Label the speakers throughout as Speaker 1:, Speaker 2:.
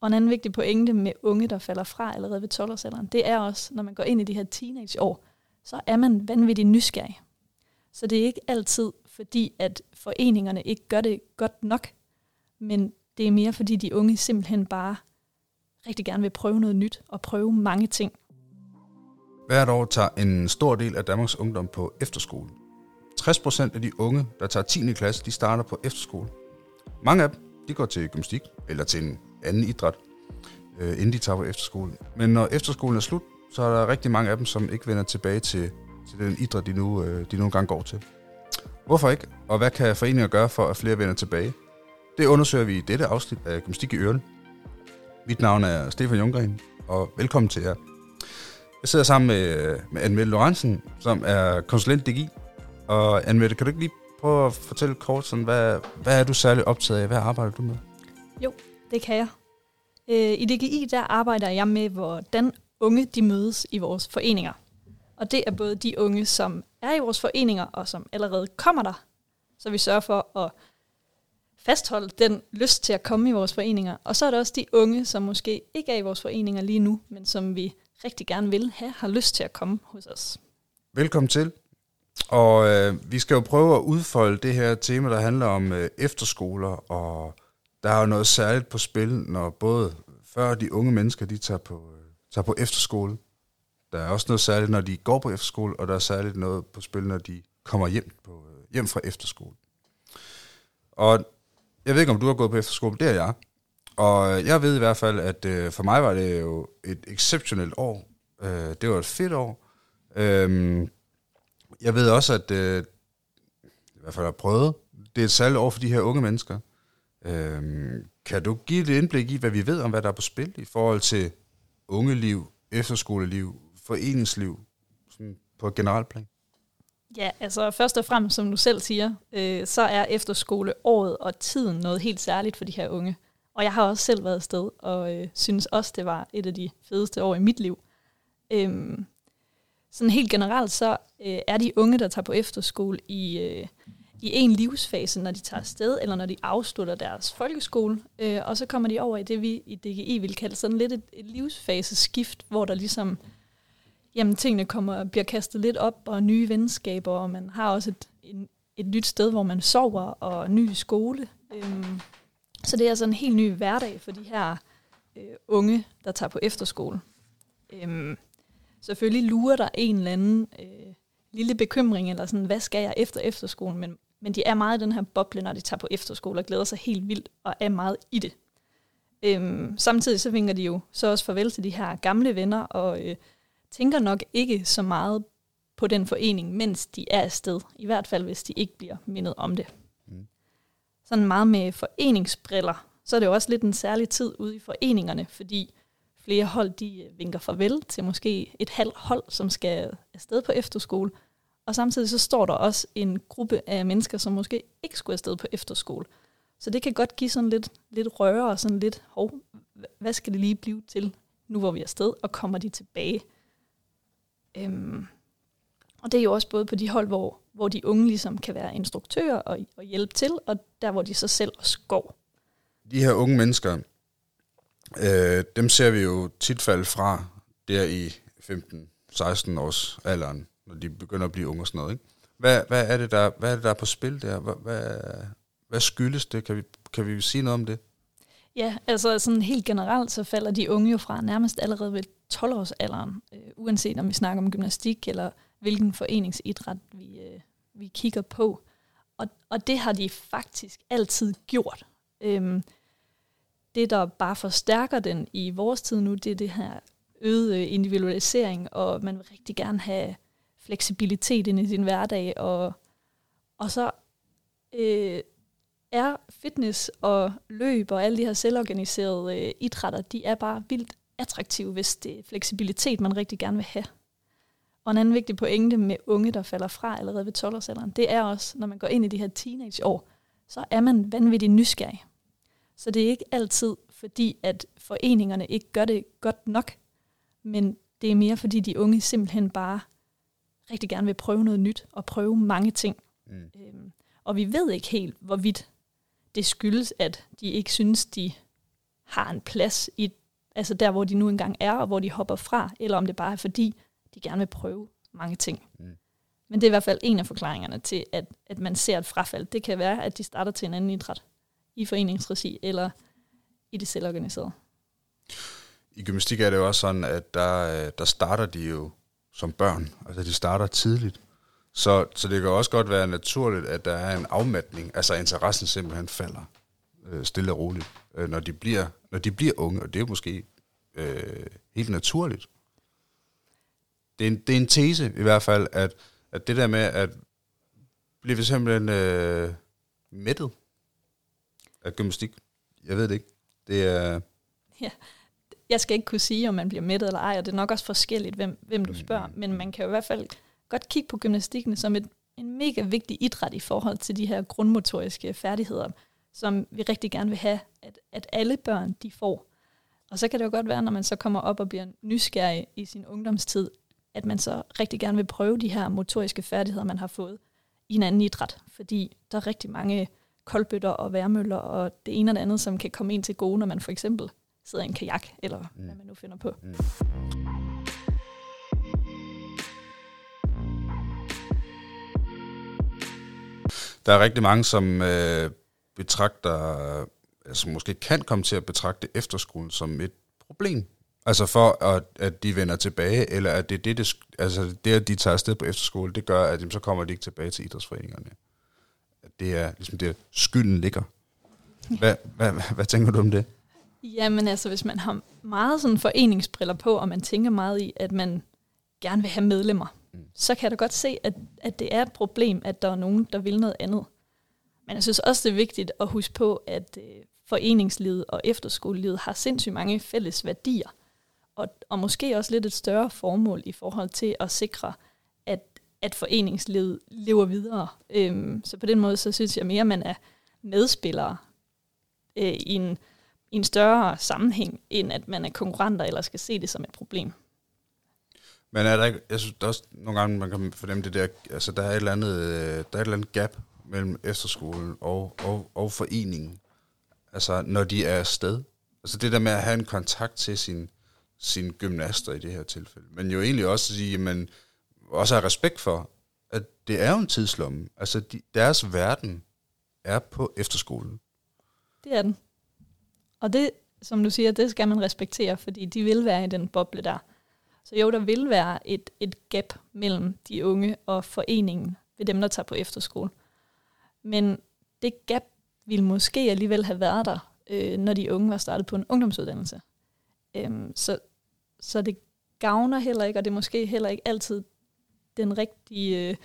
Speaker 1: Og en anden vigtig pointe med unge, der falder fra allerede ved 12-årsalderen, det er også, når man går ind i de her teenageår, så er man vanvittigt nysgerrig. Så det er ikke altid fordi, at foreningerne ikke gør det godt nok, men det er mere fordi, de unge simpelthen bare rigtig gerne vil prøve noget nyt og prøve mange ting.
Speaker 2: Hvert år tager en stor del af Danmarks ungdom på efterskole. 60% af de unge, der tager 10. klasse, de starter på efterskole. Mange af dem, de går til gymnastik eller til en anden idræt, øh, inden de tager på efterskole. Men når efterskolen er slut, så er der rigtig mange af dem, som ikke vender tilbage til, til den idræt, de nu, øh, de nu gange går til. Hvorfor ikke? Og hvad kan foreninger gøre for, at flere vender tilbage? Det undersøger vi i dette afsnit af Gymnastik i Øren. Mit navn er Stefan Junggren, og velkommen til jer. Jeg sidder sammen med, med Anne-Mette Lorentzen, som er konsulent DGI. Og Anne-Mette, kan du ikke lige prøve at fortælle kort, sådan, hvad, hvad er du særligt optaget af? Hvad arbejder du med?
Speaker 1: Jo, det kan jeg. Øh, I DGI der arbejder jeg med, hvordan unge de mødes i vores foreninger. Og det er både de unge, som er i vores foreninger, og som allerede kommer der. Så vi sørger for at fastholde den lyst til at komme i vores foreninger. Og så er der også de unge, som måske ikke er i vores foreninger lige nu, men som vi rigtig gerne vil have, har lyst til at komme hos os.
Speaker 2: Velkommen til. Og øh, vi skal jo prøve at udfolde det her tema, der handler om øh, efterskoler, og der er jo noget særligt på spil, når både før de unge mennesker, de tager på, øh, tager på efterskole. Der er også noget særligt, når de går på efterskole, og der er særligt noget på spil, når de kommer hjem, på, øh, hjem fra efterskole. Og jeg ved ikke, om du har gået på efterskole, det er jeg. Og øh, jeg ved i hvert fald, at øh, for mig var det jo et exceptionelt år. Øh, det var et fedt år. Øh, jeg ved også, at øh, i hvert fald har prøvet, det er et særligt år for de her unge mennesker. Øh, kan du give et indblik i, hvad vi ved om, hvad der er på spil i forhold til ungeliv, efterskoleliv, foreningsliv, sådan på et generelt plan?
Speaker 1: Ja, altså først og fremmest, som du selv siger, øh, så er efterskoleåret og tiden noget helt særligt for de her unge. Og jeg har også selv været afsted, og øh, synes også, det var et af de fedeste år i mit liv. Øhm, sådan helt generelt, så øh, er de unge, der tager på efterskole i, øh, i en livsfase, når de tager afsted, eller når de afslutter deres folkeskole. Øh, og så kommer de over i det, vi i DGI vil kalde sådan lidt et, et livsfaseskift, hvor der ligesom, jamen tingene kommer, bliver kastet lidt op, og nye venskaber, og man har også et, et, et nyt sted, hvor man sover, og ny skole. Øh, så det er altså en helt ny hverdag for de her øh, unge, der tager på efterskole. Øh, selvfølgelig lurer der en eller anden øh, lille bekymring, eller sådan, hvad skal jeg efter efterskolen? Men, men de er meget i den her boble, når de tager på efterskole, og glæder sig helt vildt, og er meget i det. Øhm, samtidig så vinker de jo så også farvel til de her gamle venner, og øh, tænker nok ikke så meget på den forening, mens de er afsted. I hvert fald, hvis de ikke bliver mindet om det. Mm. Sådan meget med foreningsbriller, så er det jo også lidt en særlig tid ude i foreningerne, fordi flere hold, de øh, vinker farvel til måske et halvt hold, som skal afsted på efterskole. Og samtidig så står der også en gruppe af mennesker, som måske ikke skulle afsted på efterskole. Så det kan godt give sådan lidt, lidt røre og sådan lidt, hov, hvad skal det lige blive til, nu hvor vi er afsted, og kommer de tilbage? Øhm, og det er jo også både på de hold, hvor, hvor de unge ligesom kan være instruktører og, og hjælpe til, og der hvor de så selv også går.
Speaker 2: De her unge mennesker, Øh, dem ser vi jo tit falde fra der i 15-16 års alderen, når de begynder at blive unge og sådan noget. Ikke? Hvad, hvad, er det, der, hvad er det, der er på spil der? Hvad, hvad, hvad skyldes det? Kan vi, kan vi sige noget om det?
Speaker 1: Ja, altså sådan helt generelt, så falder de unge jo fra nærmest allerede ved 12-årsalderen, øh, uanset om vi snakker om gymnastik eller hvilken foreningsidræt vi, øh, vi kigger på. Og, og det har de faktisk altid gjort. Øhm, det, der bare forstærker den i vores tid nu, det er det her øget øh, individualisering, og man vil rigtig gerne have fleksibilitet ind i din hverdag, og, og så øh, er fitness og løb og alle de her selvorganiserede øh, idrætter, de er bare vildt attraktive, hvis det er fleksibilitet, man rigtig gerne vil have. Og en anden vigtig pointe med unge, der falder fra allerede ved 12-årsalderen, det er også, når man går ind i de her teenageår, så er man vanvittigt nysgerrig. Så det er ikke altid fordi, at foreningerne ikke gør det godt nok, men det er mere fordi, de unge simpelthen bare rigtig gerne vil prøve noget nyt og prøve mange ting. Mm. Øhm, og vi ved ikke helt, hvorvidt det skyldes, at de ikke synes, de har en plads i, altså der, hvor de nu engang er, og hvor de hopper fra, eller om det bare er fordi, de gerne vil prøve mange ting. Mm. Men det er i hvert fald en af forklaringerne til, at, at man ser et frafald. Det kan være, at de starter til en anden idræt i foreningsregi, eller i det selvorganiserede.
Speaker 2: I gymnastik er det jo også sådan, at der, der starter de jo som børn. Altså de starter tidligt. Så, så det kan også godt være naturligt, at der er en afmatning, altså interessen simpelthen falder øh, stille og roligt, øh, når, de bliver, når de bliver unge, og det er måske øh, helt naturligt. Det er, en, det er en tese i hvert fald, at, at det der med at blive simpelthen øh, mættet af gymnastik, jeg ved det ikke. Det er...
Speaker 1: Ja, jeg skal ikke kunne sige, om man bliver mættet eller ej, og det er nok også forskelligt, hvem, hvem du spørger, mm. men man kan jo i hvert fald godt kigge på gymnastikken som et, en mega vigtig idræt i forhold til de her grundmotoriske færdigheder, som vi rigtig gerne vil have, at, at alle børn de får. Og så kan det jo godt være, når man så kommer op og bliver nysgerrig i sin ungdomstid, at man så rigtig gerne vil prøve de her motoriske færdigheder, man har fået i en anden idræt. Fordi der er rigtig mange koldbøtter og værmøller og det ene og det andet, som kan komme ind til gode, når man for eksempel sidder i en kajak, eller mm. hvad man nu finder på. Mm.
Speaker 2: Der er rigtig mange, som øh, betragter, altså måske kan komme til at betragte efterskolen som et problem. Altså for, at, at de vender tilbage, eller at det, er det, det, altså det, at de tager afsted på efterskole, det gør, at jamen, så kommer de ikke tilbage til idrætsforeningerne. Det er ligesom det, skylden ligger. Hvad, hvad, hvad, hvad tænker du om det?
Speaker 1: Jamen altså, hvis man har meget sådan foreningsbriller på, og man tænker meget i, at man gerne vil have medlemmer, mm. så kan jeg da godt se, at, at det er et problem, at der er nogen, der vil noget andet. Men jeg synes også, det er vigtigt at huske på, at øh, foreningslivet og efterskolelivet har sindssygt mange fælles værdier, og, og måske også lidt et større formål i forhold til at sikre, at, at foreningslivet lever videre. Øhm, så på den måde, så synes jeg mere, at man er medspillere øh, i en i en større sammenhæng, end at man er konkurrenter eller skal se det som et problem.
Speaker 2: Men er der ikke, jeg synes der er også nogle gange, man kan fornemme det der, altså der er et eller andet, øh, der er et eller andet gap mellem efterskolen og, og, og foreningen. Altså når de er afsted. Altså det der med at have en kontakt til sin, sin gymnaster i det her tilfælde. Men jo egentlig også sige, at man også har respekt for, at det er jo en tidslomme. Altså de, deres verden er på efterskolen.
Speaker 1: Det er den. Og det, som du siger, det skal man respektere, fordi de vil være i den boble der. Så jo, der vil være et, et gap mellem de unge og foreningen ved dem, der tager på efterskole. Men det gap ville måske alligevel have været der, øh, når de unge var startet på en ungdomsuddannelse. Øhm, så, så det gavner heller ikke, og det er måske heller ikke altid den rigtige øh,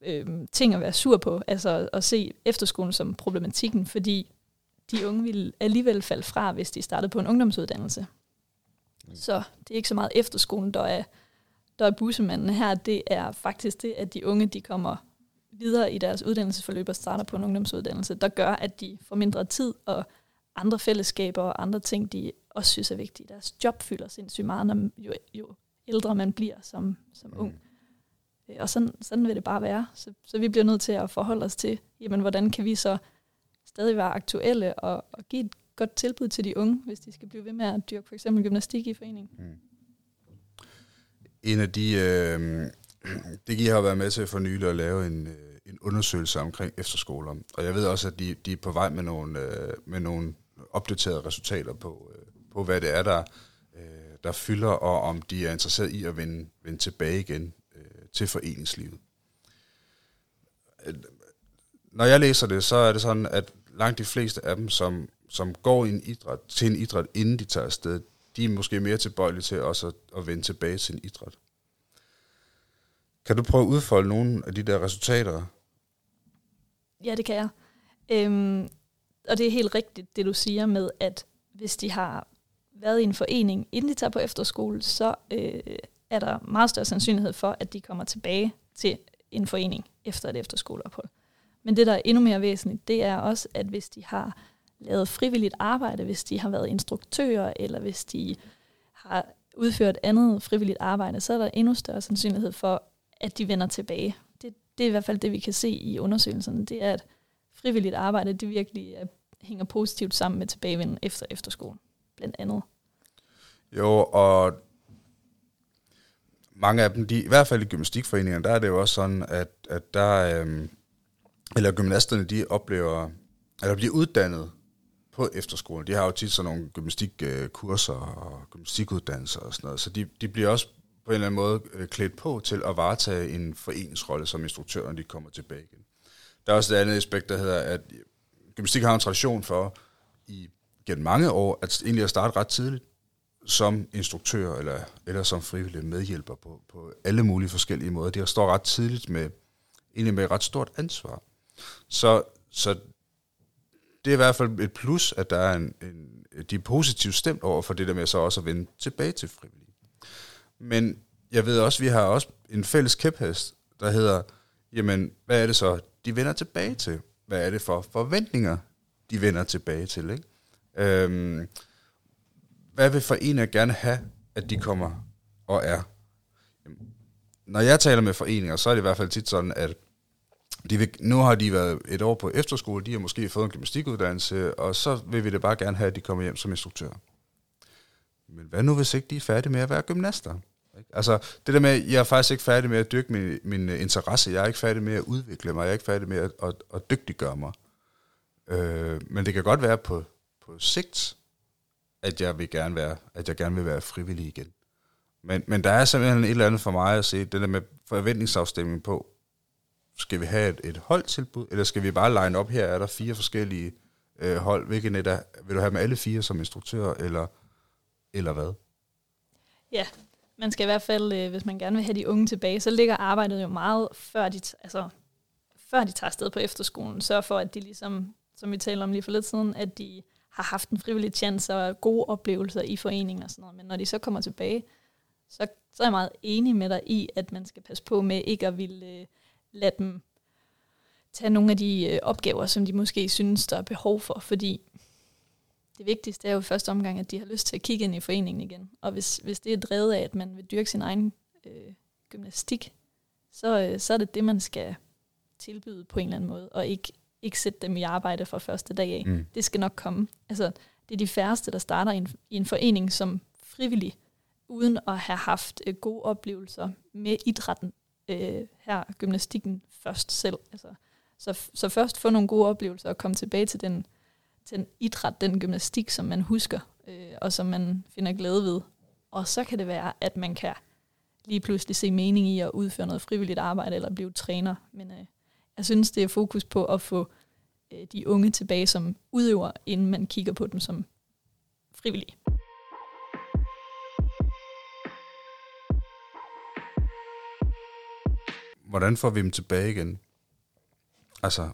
Speaker 1: øh, ting at være sur på, altså at se efterskolen som problematikken, fordi de unge ville alligevel falde fra, hvis de startede på en ungdomsuddannelse. Mm. Så det er ikke så meget efterskolen, der er, der er bussemanden her. Det er faktisk det, at de unge de kommer videre i deres uddannelsesforløb og starter på en ungdomsuddannelse, der gør, at de får mindre tid og andre fællesskaber og andre ting, de også synes er vigtige. Deres job fylder sindssygt meget, når jo, jo ældre man bliver som, som ung. Mm. Øh, og sådan, sådan vil det bare være. Så, så vi bliver nødt til at forholde os til, jamen, hvordan kan vi så stadig være aktuelle og, og give et godt tilbud til de unge, hvis de skal blive ved med at dyrke for eksempel gymnastik i foreningen. Mm.
Speaker 2: En af de, øh, det I har været med til for nylig at lave en, øh, en undersøgelse omkring efterskoler, og jeg ved også, at de, de er på vej med nogle, øh, med nogle opdaterede resultater på, øh, på hvad det er, der, øh, der fylder, og om de er interesseret i at vende, vende tilbage igen øh, til foreningslivet. Øh, når jeg læser det, så er det sådan, at langt de fleste af dem, som, som går i en idræt, til en idræt, inden de tager afsted, de er måske mere tilbøjelige til også at, at vende tilbage til en idræt. Kan du prøve at udfolde nogle af de der resultater?
Speaker 1: Ja, det kan jeg. Øhm, og det er helt rigtigt, det du siger med, at hvis de har været i en forening, inden de tager på efterskole, så øh, er der meget større sandsynlighed for, at de kommer tilbage til en forening efter et efterskoleophold. Men det, der er endnu mere væsentligt, det er også, at hvis de har lavet frivilligt arbejde, hvis de har været instruktører, eller hvis de har udført andet frivilligt arbejde, så er der endnu større sandsynlighed for, at de vender tilbage. Det, det er i hvert fald det, vi kan se i undersøgelserne. Det er, at frivilligt arbejde, det virkelig er, hænger positivt sammen med tilbagevenden efter efterskolen. blandt andet.
Speaker 2: Jo, og mange af dem, de, i hvert fald i gymnastikforeningerne, der er det jo også sådan, at, at der, øhm, eller gymnasterne, de oplever, eller bliver uddannet på efterskolen. De har jo tit sådan nogle gymnastikkurser øh, og gymnastikuddannelser og sådan noget, så de, de bliver også på en eller anden måde øh, klædt på til at varetage en foreningsrolle som instruktør, når de kommer tilbage igen. Der er også et andet aspekt, der hedder, at gymnastik har en tradition for i gennem mange år, at egentlig at starte ret tidligt som instruktør eller, eller som frivillig medhjælper på, på alle mulige forskellige måder. De står ret tidligt med, egentlig med et ret stort ansvar. Så, så det er i hvert fald et plus, at der er en, en, de er positivt stemt over for det der med så også at vende tilbage til frivillige. Men jeg ved også, vi har også en fælles kæphest, der hedder, jamen, hvad er det så, de vender tilbage til? Hvad er det for forventninger, de vender tilbage til? Ikke? Øhm, hvad vil foreninger gerne have, at de kommer og er? Når jeg taler med foreninger, så er det i hvert fald tit sådan, at de vil, nu har de været et år på efterskole, de har måske fået en gymnastikuddannelse, og så vil vi det bare gerne have, at de kommer hjem som instruktør. Men hvad nu, hvis ikke de er færdige med at være gymnaster? Altså, det der med, at jeg er faktisk ikke færdig med at dyrke min, min interesse, jeg er ikke færdig med at udvikle mig, jeg er ikke færdig med at, at, at dygtiggøre mig. Øh, men det kan godt være på, på sigt, at jeg vil gerne være, at jeg gerne vil være frivillig igen. Men, men der er simpelthen et eller andet for mig at se, det der med forventningsafstemning på, skal vi have et, et holdtilbud, eller skal vi bare line op, her er der fire forskellige øh, hold, hvilken et er, vil du have med alle fire som instruktør, eller, eller hvad?
Speaker 1: Ja, man skal i hvert fald, øh, hvis man gerne vil have de unge tilbage, så ligger arbejdet jo meget før de, altså, før de tager afsted på efterskolen. Sørg for, at de ligesom, som vi talte om lige for lidt siden, at de har haft en frivillig chance og gode oplevelser i foreningen og sådan noget. Men når de så kommer tilbage, så, så er jeg meget enig med dig i, at man skal passe på med ikke at ville øh, lade dem tage nogle af de øh, opgaver, som de måske synes, der er behov for. Fordi det vigtigste er jo i første omgang, at de har lyst til at kigge ind i foreningen igen. Og hvis, hvis det er drevet af, at man vil dyrke sin egen øh, gymnastik, så, øh, så er det det, man skal tilbyde på en eller anden måde, og ikke ikke sætte dem i arbejde fra første dag af. Mm. Det skal nok komme. Altså, det er de færreste, der starter i en, i en forening som frivillig, uden at have haft øh, gode oplevelser med idrætten, øh, her gymnastikken først selv. Altså, så, så først få nogle gode oplevelser og komme tilbage til den, til den idræt, den gymnastik, som man husker, øh, og som man finder glæde ved. Og så kan det være, at man kan lige pludselig se mening i at udføre noget frivilligt arbejde eller blive træner. Men øh, jeg synes, det er fokus på at få øh, de unge tilbage som udøver, inden man kigger på dem som frivillige.
Speaker 2: Hvordan får vi dem tilbage igen? Altså,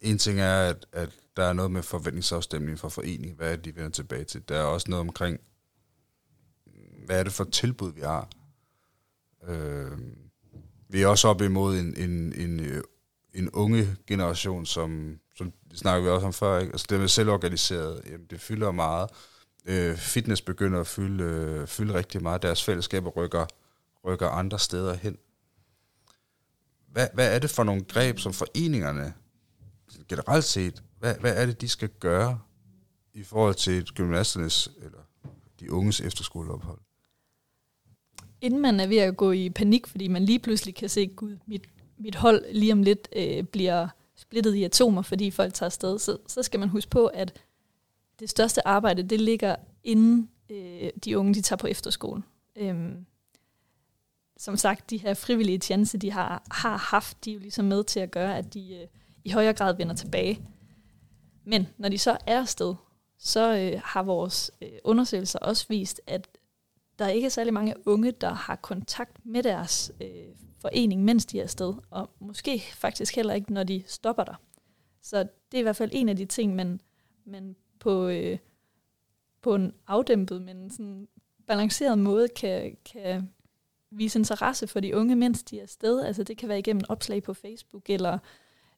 Speaker 2: en ting er, at, at der er noget med forventningsafstemning fra forening. Hvad er det, de vender tilbage til? Der er også noget omkring, hvad er det for tilbud, vi har? Øh, vi er også op imod en, en, en, øh, en unge generation, som, som snakker vi også om før, ikke? altså det med selvorganiseret, jamen det fylder meget. Øh, fitness begynder at fylde, øh, fylde rigtig meget. Deres fællesskaber rykker, rykker andre steder hen. Hvad, hvad er det for nogle greb, som foreningerne generelt set, hvad, hvad er det, de skal gøre i forhold til gymnasternes eller de unges efterskoleophold?
Speaker 1: inden man er ved at gå i panik, fordi man lige pludselig kan se, gud, mit, mit hold lige om lidt øh, bliver splittet i atomer, fordi folk tager afsted, så, så skal man huske på, at det største arbejde, det ligger inden øh, de unge, de tager på efterskole. Øhm, som sagt, de her frivillige tjenester, de har, har haft, de er jo ligesom med til at gøre, at de øh, i højere grad vender tilbage. Men når de så er afsted, så øh, har vores øh, undersøgelser også vist, at der ikke er særlig mange unge, der har kontakt med deres øh, forening, mens de er afsted, og måske faktisk heller ikke, når de stopper der. Så det er i hvert fald en af de ting, man, man på, øh, på en afdæmpet, men sådan balanceret måde kan, kan vise interesse for de unge, mens de er afsted. Altså det kan være igennem opslag på Facebook, eller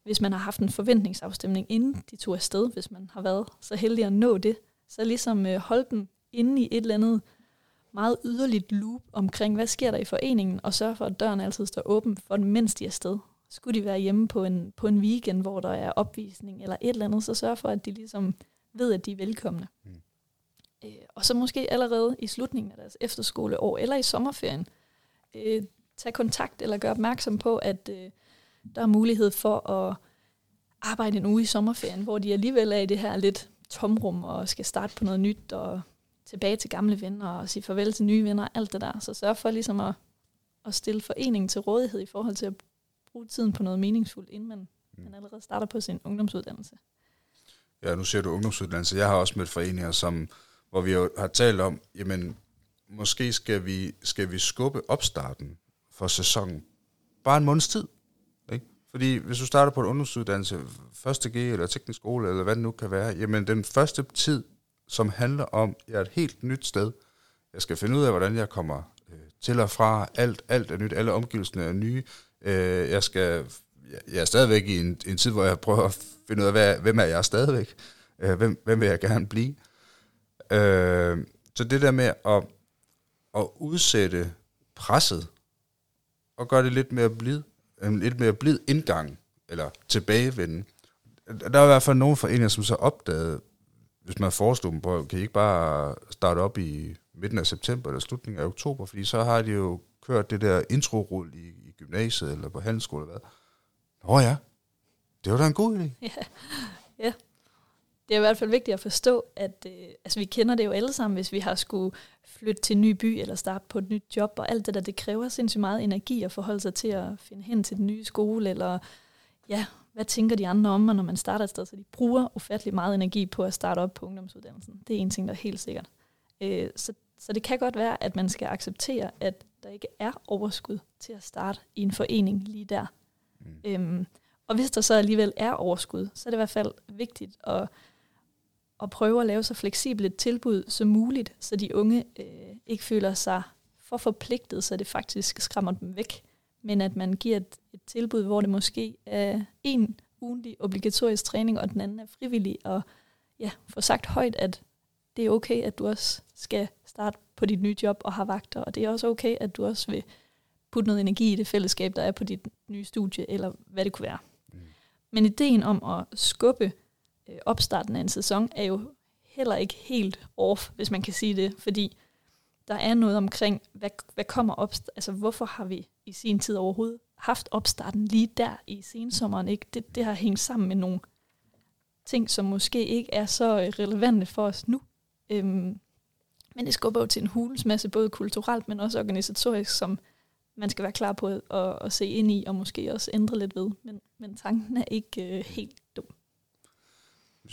Speaker 1: hvis man har haft en forventningsafstemning, inden de tog afsted, hvis man har været så heldig at nå det, så ligesom øh, holde dem inde i et eller andet meget yderligt loop omkring, hvad sker der i foreningen, og sørge for, at døren altid står åben for dem, mens de er afsted. Skulle de være hjemme på en, på en weekend, hvor der er opvisning eller et eller andet, så sørg for, at de ligesom ved, at de er velkomne. Mm. Øh, og så måske allerede i slutningen af deres efterskoleår eller i sommerferien øh, tage kontakt eller gøre opmærksom på, at øh, der er mulighed for at arbejde en uge i sommerferien, hvor de alligevel er i det her lidt tomrum og skal starte på noget nyt og tilbage til gamle venner og sige farvel til nye venner og alt det der. Så sørg for ligesom at, at stille foreningen til rådighed i forhold til at bruge tiden på noget meningsfuldt, inden man, mm. man allerede starter på sin ungdomsuddannelse.
Speaker 2: Ja, nu siger du ungdomsuddannelse. Jeg har også mødt foreninger, som, hvor vi har talt om, jamen, måske skal vi, skal vi skubbe opstarten for sæsonen bare en måneds tid. Ikke? Fordi hvis du starter på en ungdomsuddannelse, første G eller teknisk skole, eller hvad det nu kan være, jamen den første tid, som handler om, jeg er et helt nyt sted, jeg skal finde ud af, hvordan jeg kommer øh, til og fra, alt, alt er nyt, alle omgivelserne er nye, øh, jeg skal, jeg er stadigvæk i en, en tid, hvor jeg prøver at finde ud af, hvad, hvem er jeg stadigvæk, øh, hvem, hvem vil jeg gerne blive. Øh, så det der med at, at udsætte presset, og gøre det lidt mere blid, en lidt mere blid indgang, eller tilbagevende. Der er i hvert fald nogle foreninger, som så opdagede, hvis man foreslog dem på, kan I ikke bare starte op i midten af september eller slutningen af oktober, fordi så har de jo kørt det der intro i, i gymnasiet eller på handelsskole eller hvad. Nå ja, det var da en god idé.
Speaker 1: Ja, ja. Det er i hvert fald vigtigt at forstå, at øh, altså, vi kender det jo alle sammen, hvis vi har skulle flytte til en ny by eller starte på et nyt job, og alt det der, det kræver sindssygt meget energi at forholde sig til at finde hen til den nye skole, eller ja, hvad tænker de andre om når man starter et sted, så de bruger ufattelig meget energi på at starte op på ungdomsuddannelsen. Det er en ting, der er helt sikkert. Øh, så, så det kan godt være, at man skal acceptere, at der ikke er overskud til at starte i en forening lige der. Mm. Øhm, og hvis der så alligevel er overskud, så er det i hvert fald vigtigt at, at prøve at lave så fleksibelt et tilbud som muligt, så de unge øh, ikke føler sig for forpligtet, så det faktisk skræmmer dem væk men at man giver et, et tilbud, hvor det måske er en ugentlig obligatorisk træning, og den anden er frivillig, og ja, få sagt højt, at det er okay, at du også skal starte på dit nye job og have vagter, og det er også okay, at du også vil putte noget energi i det fællesskab, der er på dit nye studie, eller hvad det kunne være. Mm. Men ideen om at skubbe øh, opstarten af en sæson er jo heller ikke helt off, hvis man kan sige det, fordi der er noget omkring, hvad, hvad kommer op, altså hvorfor har vi i sin tid overhovedet haft opstarten lige der i sensommeren. Ikke? Det, det har hængt sammen med nogle ting, som måske ikke er så øh, relevante for os nu. Øhm, men det skubber jo til en hulens masse, både kulturelt, men også organisatorisk, som man skal være klar på at, at se ind i, og måske også ændre lidt ved. Men, men tanken er ikke øh, helt dum.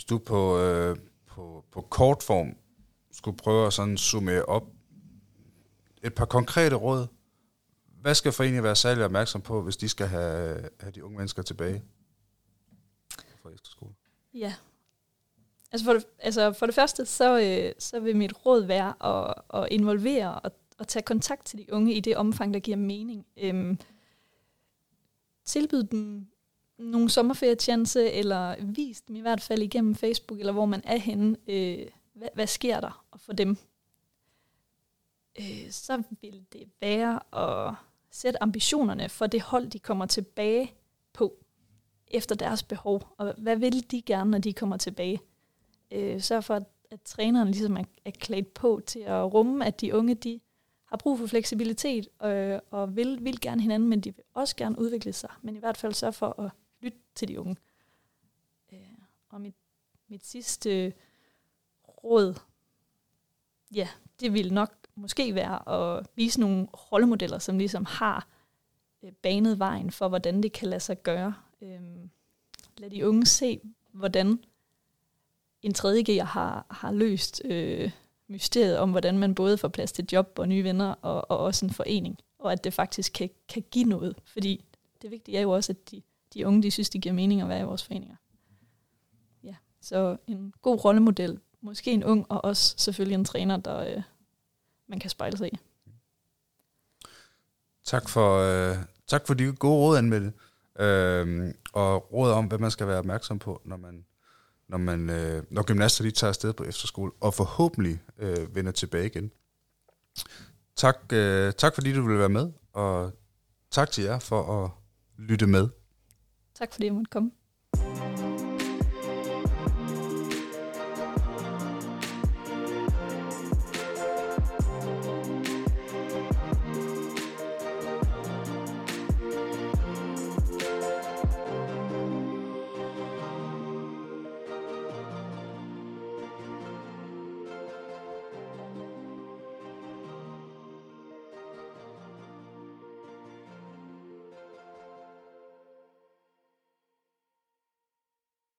Speaker 2: Hvis du på, øh, på, på kort form skulle prøve at sådan summere op et par konkrete råd hvad skal foreningen være særlig opmærksom på, hvis de skal have, have de unge mennesker tilbage fra efterskole?
Speaker 1: Ja. Altså for det, altså for det første, så, øh, så vil mit råd være at, at involvere og at tage kontakt til de unge i det omfang, der giver mening. Øhm, tilbyde dem nogle sommerferiechance, eller vis dem i hvert fald igennem Facebook, eller hvor man er henne, øh, hvad, hvad sker der for dem. Øh, så vil det være at sætte ambitionerne for det hold, de kommer tilbage på efter deres behov, og hvad vil de gerne, når de kommer tilbage. Øh, sørg for, at, at træneren ligesom er, er klædt på til at rumme, at de unge de har brug for fleksibilitet øh, og vil, vil gerne hinanden, men de vil også gerne udvikle sig. Men i hvert fald sørg for at til de unge. Øh, og mit, mit sidste råd, ja, det vil nok måske være at vise nogle rollemodeller, som ligesom har øh, banet vejen for, hvordan det kan lade sig gøre. Øh, lad de unge se, hvordan en tredje har, har løst øh, mysteriet om, hvordan man både får plads til job og nye venner, og, og også en forening, og at det faktisk kan, kan give noget. Fordi det vigtige er jo også, at de, de unge, de synes, det giver mening at være i vores foreninger. Ja, så en god rollemodel, måske en ung, og også selvfølgelig en træner, der, øh, man kan spejle sig i.
Speaker 2: Tak for, øh, tak for de gode råd, Anmelde. Øh, og råd om, hvad man skal være opmærksom på, når man når, man, øh, når gymnaster lige tager afsted på efterskole, og forhåbentlig øh, vender tilbage igen. Tak, øh, tak fordi du ville være med, og tak til jer for at lytte med.
Speaker 1: Tak fordi jeg måtte komme.